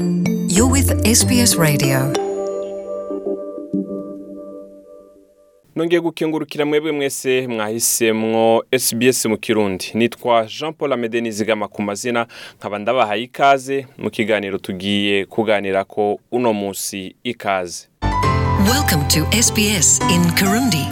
You're with SBS Radio. nongeye gukengurukira mwebwe mwese mwahisemwo SBS mu kirundi nitwa Jean Paul Amede nizigama ku mazina nkaba ndabahaye ikaze mu kiganiro tugiye kuganira ko uno musi ikaze Welcome to SBS in Kirundi.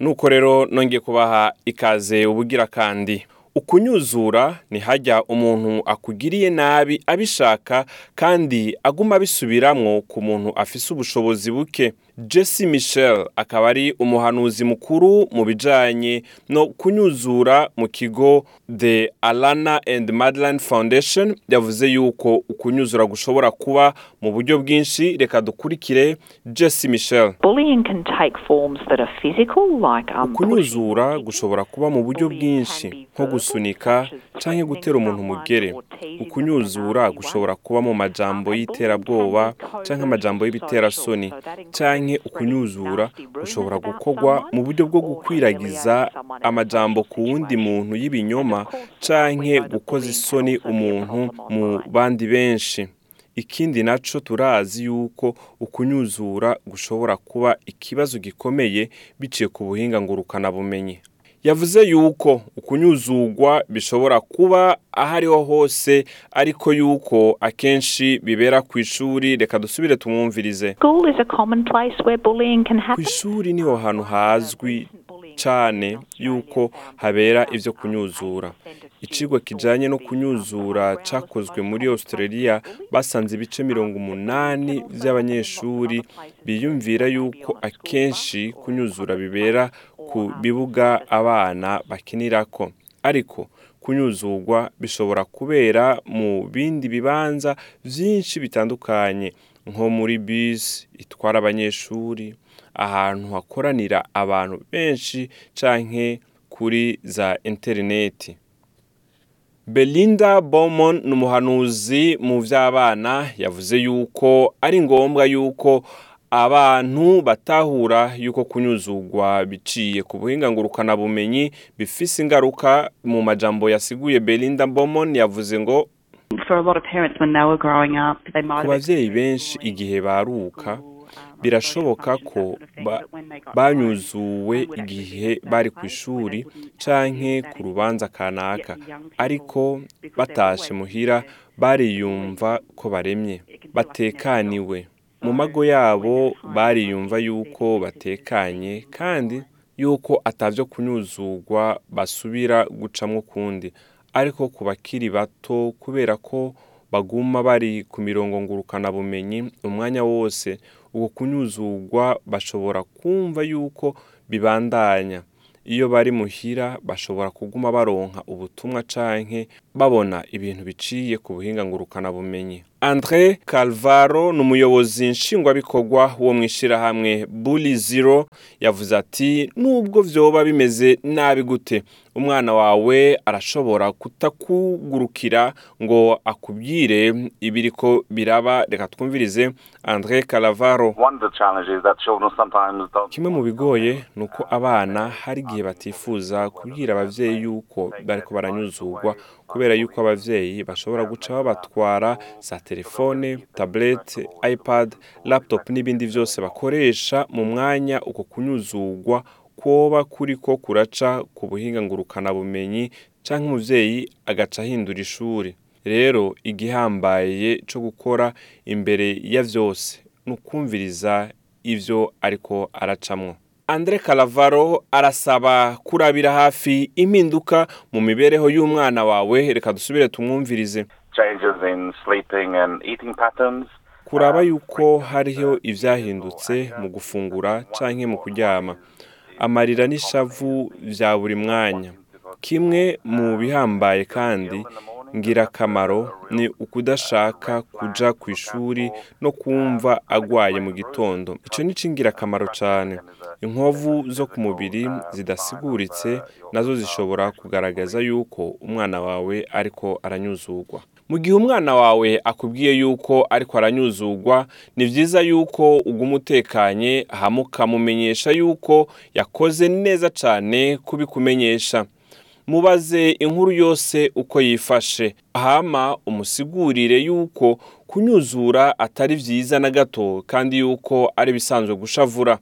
nuko rero nongeye kubaha ikaze ubugira kandi ukunyuzura ni hajya umuntu akugiriye nabi abishaka kandi aguma abisubiramwo ku muntu afise ubushobozi buke. Jesse michel akaba ari umuhanuzi mukuru mu bijanye no kunyuzura mu kigo the alana and madeline foundation yavuze yuko ukunyuzura gushobora kuba mu buryo bwinshi. Reka dukurikire jesse michel. Bullying can take forms that are physical, like kunyuzura pushing gushobora kuba mu buryo bwinshi nko gusunika canke gutera umuntu umugere ukunyuzura gushobora kuba mu majambo y'iterabwoba canke amajambo y'ibiterasoni canke ukunyuzura. Gushobora gukorwa mu buryo bwo gukwiragiza amajambo ku wundi muntu y'ibinyoma canke gukoza isoni umuntu mu bandi benshi. Ikindi naco turazi yuko ukunyuzura gushobora kuba ikibazo gikomeye biciye ku buhinga ngurukanabumenyi. Yavuze yuko ukunyuzugwa bishobora kuba aho ariho hose ariko yuko akenshi bibera ku ishuri. Reka dusubire tumwumvirize. Ku ishuri ni ho hantu hazwi cane yuko habera ivyo kunyuzura. Icigwa kijanye no kunyuzura cakozwe muri australia basanze ibice mirongo umunani vy'abanyeshuri biyumvira yuko akenshi kunyuzura bibera ku bibuga abana bakinirako. Ariko kunyuzurwa bishobora kubera mu bindi bibanza vyinshi bitandukanye. Nko muri bisi itwara abanyeshuri ahantu hakoranira abantu benshi canke kuri za interineti belinda bomon ni umuhanuzi mu vy'abana yavuze yuko ari ngombwa yuko abantu batahura yuko kunyuzugwa biciye ku buhinga ngurukanabumenyi bifise ingaruka mu majambo yasiguye belinda bomon yavuze ngo ku experienced benshi igihe baruka um, birashoboka ko banyuzuwe igihe bari ku ishuri canke ku rubanza kanaka. ariko batashe muhira bariyumva ko baremye. Batekaniwe. Mu mago yabo bariyumva yuko batekanye kandi yuko atavyo kunyuzugwa basubira gucamwo kundi. Ariko ku bakiri bato kubera ko baguma bari ku mirongo ngurukanabumenyi umwanya wose uko kunyuzugwa bashobora kumva yuko bibandanya. Iyo bari muhira bashobora kuguma baronka ubutumwa canke babona ibintu biciye ku buhinga ngurukanabumenyi andre calvaro ni umuyobozi nshingwabikorwa wo mu ishirahamwe bully zero yavuze ati nubwo vyoba bimeze nabi gute umwana wawe arashobora kutakugurukira ngo akubwire ibiriko biraba reka twumvirize andre don't. kimwe mu bigoye ni uko abana hari igihe batifuza kubwira abavyeyi yuko bariko baranyuzugwa kubera yuko abavyeyi bashobora guca babatwara za telefone tablet ipad laptop n'ibindi vyose bakoresha mu mwanya uko kunyuzugwa kwoba kuriko kuraca ku buhinga ngurukanabumenyi canke umuvyeyi agaca ahindura ishuri rero igihambaye co gukora imbere ya vyose ni ukumviriza ivyo ariko aracamwo. Andre calavaro arasaba kurabira hafi impinduka mu mibereho y'umwana wawe. Reka dusubire tumwumvirize. Kuraba yuko hariho ivyahindutse mu gufungura canke mu kuryama. Amarira n'ishavu vya buri mwanya. Kimwe mu bihambaye kandi ngirakamaro ni ukudashaka kuja ku ishuri no kumva agwaye mu gitondo. Ico ni c'ingirakamaro cane. Inkovu zo ku mubiri zidasiguritse na zo zishobora kugaragaza yuko umwana wawe ariko aranyuzugwa. Mu gihe umwana wawe akubwiye yuko ariko aranyuzugwa ni byiza yuko uguma utekanye hama ukamumenyesha yuko yakoze neza cyane kubikumenyesha. Mubaze inkuru yose uko yifashe. Hama umusigurire yuko kunyuzura atari byiza na gato kandi yuko ari bisanzwe gushavura.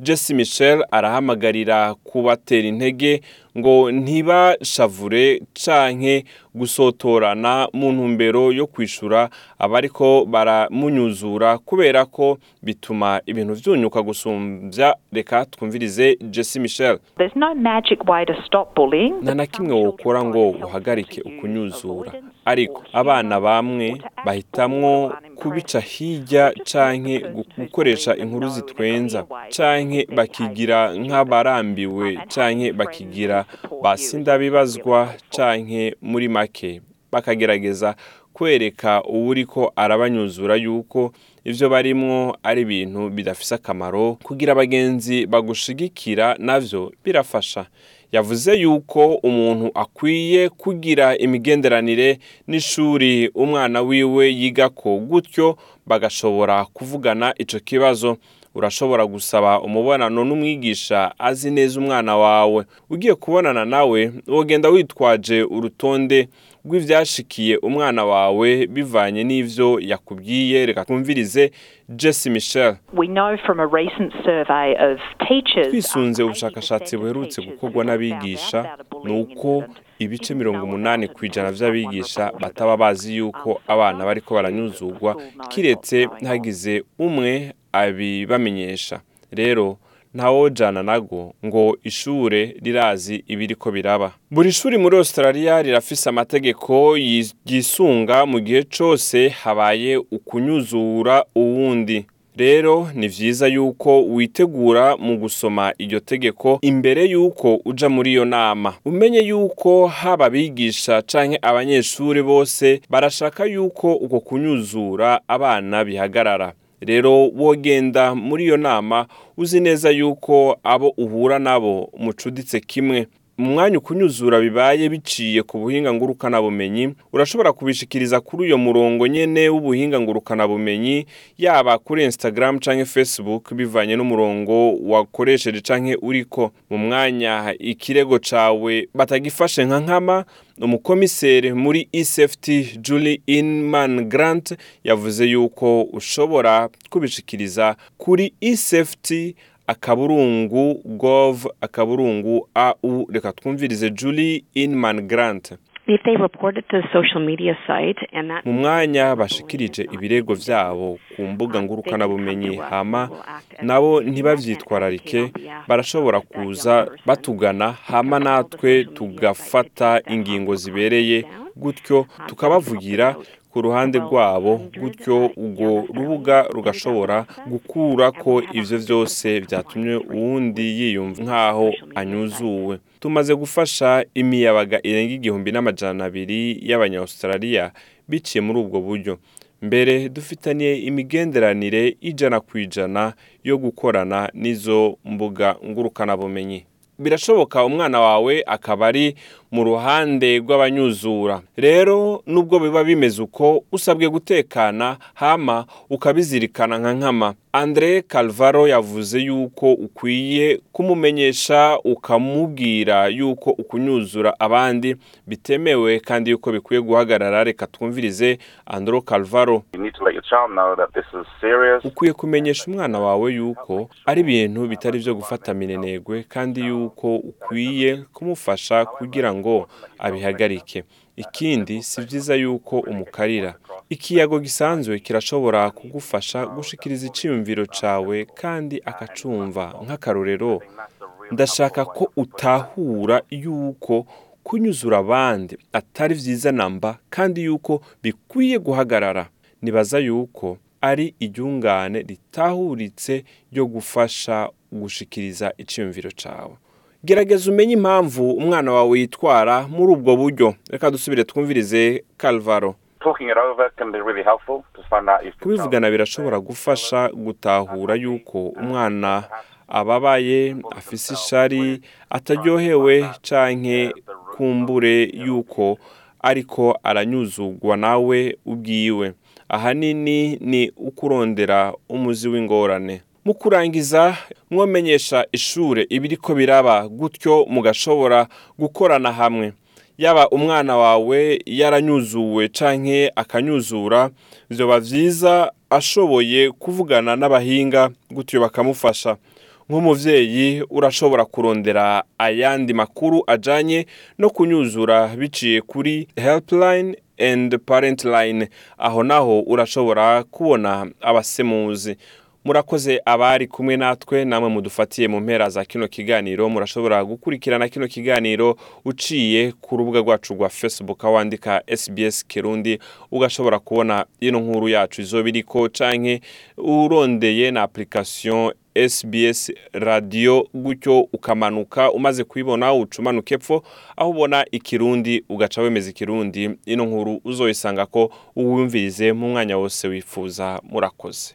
Jesse Michel arahamagarira kubatera intege ngo ntibashavure canke gusotorana mu ntumbero yo kwishura abariko baramunyuzura kubera ko bituma ibintu vyunyuka gusumbya reka twumvirize Jesse Michel. Nta na kimwe wokora ngo uhagarike ukunyuzura. Ariko abana bamwe bahitamwo kubica hirya canke gu- gukoresha inkuru zitwenza canke bakigira nk'abarambiwe canke bakigira basindabibazwa canke muri make. Bakagerageza kwereka uwuriko arabanyuzura yuko ivyo barimwo ari ibintu bidafise akamaro kugira abagenzi bagushigikira navyo birafasha. Yavuze yuko umuntu akwiye kugira imigenderanire n'ishuri umwana wiwe yigako gutyo bagashobora kuvugana ico kibazo. Urashobora gusaba umubonano n'umwigisha azi neza umwana wawe ugiye kubonana nawe wogenda witwaje urutonde rw'ivyashikiye umwana wawe bivanye n'ivyo yakubwiye reka twumvirize Jesse Michel We know from a recent survey of teachers. twisunze um, ubushakashatsi 80% of buherutse gukorwa n'abigisha ni uko ibice mirongo umunani ku ijana it. bataba bazi yuko Um, abana bariko school knows kiretse ntagize umwe abibamenyesha. Rero ntawojana nago ngo ishure rirazi ibiriko biraba. Buri shuri muri australia rirafise amategeko yi- yisunga mu gihe cose habaye ukunyuzura uwundi. Rero ni vyiza yuko witegura mu gusoma iryo tegeko imbere yuko uja muri iyo nama. Umenye yuko haba abigisha canke abanyeshuri bose barashaka yuko uko kunyuzura abana bihagarara. Rero wogenda muri iyo nama uzi neza yuko abo uhura nabo mucuditse kimwe. Mu mwanya ukunyuzura bibaye biciye ku buhinga ngurukanabumenyi urashobora kubishikiriza kuri uyo murongo nyene w'ubuhinga ngurukanabumenyi yaba kuri instagram canke facebook bivanye n'umurongo wakoresheje canke uriko. Mu mwanya ikirego cawe batagifashe nka nkama umukomiseri muri ECFT Julie Inman Grant yavuze yuko ushobora kubishikiriza kuri ECFT akaburungu gov akaburungu au. Reka twumvirize Julie Inman Grant. Mu mwanya bashikirije ibirego vyabo ku mbuga ngurukanabumenyi hama nabo ntibavyitwararike barashobora kuza batugana hama natwe tugafata ingingo zibereye gutyo tukabavugira ku ruhande rwabo gutyo urwo rubuga rugashobora gukura ko ivyo vyose vyatumye uwundi yiyumva nk'aho anyuzuwe. Tumaze gufasha imiyabaga irenga igihumbi n'amajana abiri y'abanyaustraliya biciye muri ubwo buryo. Mbere dufitaniye imigenderanire ijana ku ijana yo gukorana n'izo mbuga ngurukanabumenyi. Birashoboka umwana wawe akaba ari mu ruhande rw'abanyuzura. Rero nubwo biba bimeze uko usabwe gutekana hama ukabizirikana nka nkama. Andre calvaro yavuze yuko ukwiye kumumenyesha ukamubwira yuko ukunyuzura abandi bitemewe kandi yuko bikwiye guhagarara. Reka twumvirize andro calvaro. Ukwiye kumenyesha umwana wawe yuko ari ibintu bitari byo gufata minenegwe kandi yuko ukwiye kumufasha kugira ngo abihagarike. Ikindi si byiza yuko umukarira. Ikiyago gisanzwe kirashobora kugufasha gushikiriza icyiyumviro cawe kandi akacumva nk'akarorero. Ndashaka ko utahura yuko kunyuzura abandi atari byiza namba kandi yuko bikwiye guhagarara. Nibaza yuko ari iryungane ritahuritse ryo gufasha gushikiriza icyiyumviro cawe. Gerageza umenye impamvu umwana wawe yitwara muri ubwo buryo. Reka dusubire twumvirize child kubivugana birashobora gufasha gutahura yuko umwana ababaye afise ishari ataryohewe canke kumbure yuko ariko aranyuzugwa nawe ubwiwe. Ahanini ni ukurondera umuzi w'ingorane. Mu kurangiza mwomenyesha ishure. Ibiriko biraba gutyo mugashobora gukorana hamwe. Yaba umwana wawe yaranyuzuwe canke akanyuzura vyoba vyiza ashoboye kuvugana n'abahinga gutyo bakamufasha. Nk'umuvyeyi urashobora kurondera ayandi makuru ajanye no kunyuzura biciye kuri helpline and parent line. Aho naho urashobora kubona abasemuzi. Murakoze abari kumwe natwe namwe mudufatiye mu mpera za kino kiganiro. Murashobora gukurikirana kino kiganiro uciye ku rubuga rwacu rwa facebook aho wandika sbs kirundi ugashobora kubona ino nkuru yacu. Izoba iriko canke urondeye na application SBS radio gutyo ukamanuka umaze kuyibona ucumanuka epfo aho ubona ikirundi ugaca wemeza ikirundi. Ino nkuru uzoyisanga ko uwumvirize mu mwanya wose wifuza. Murakoze.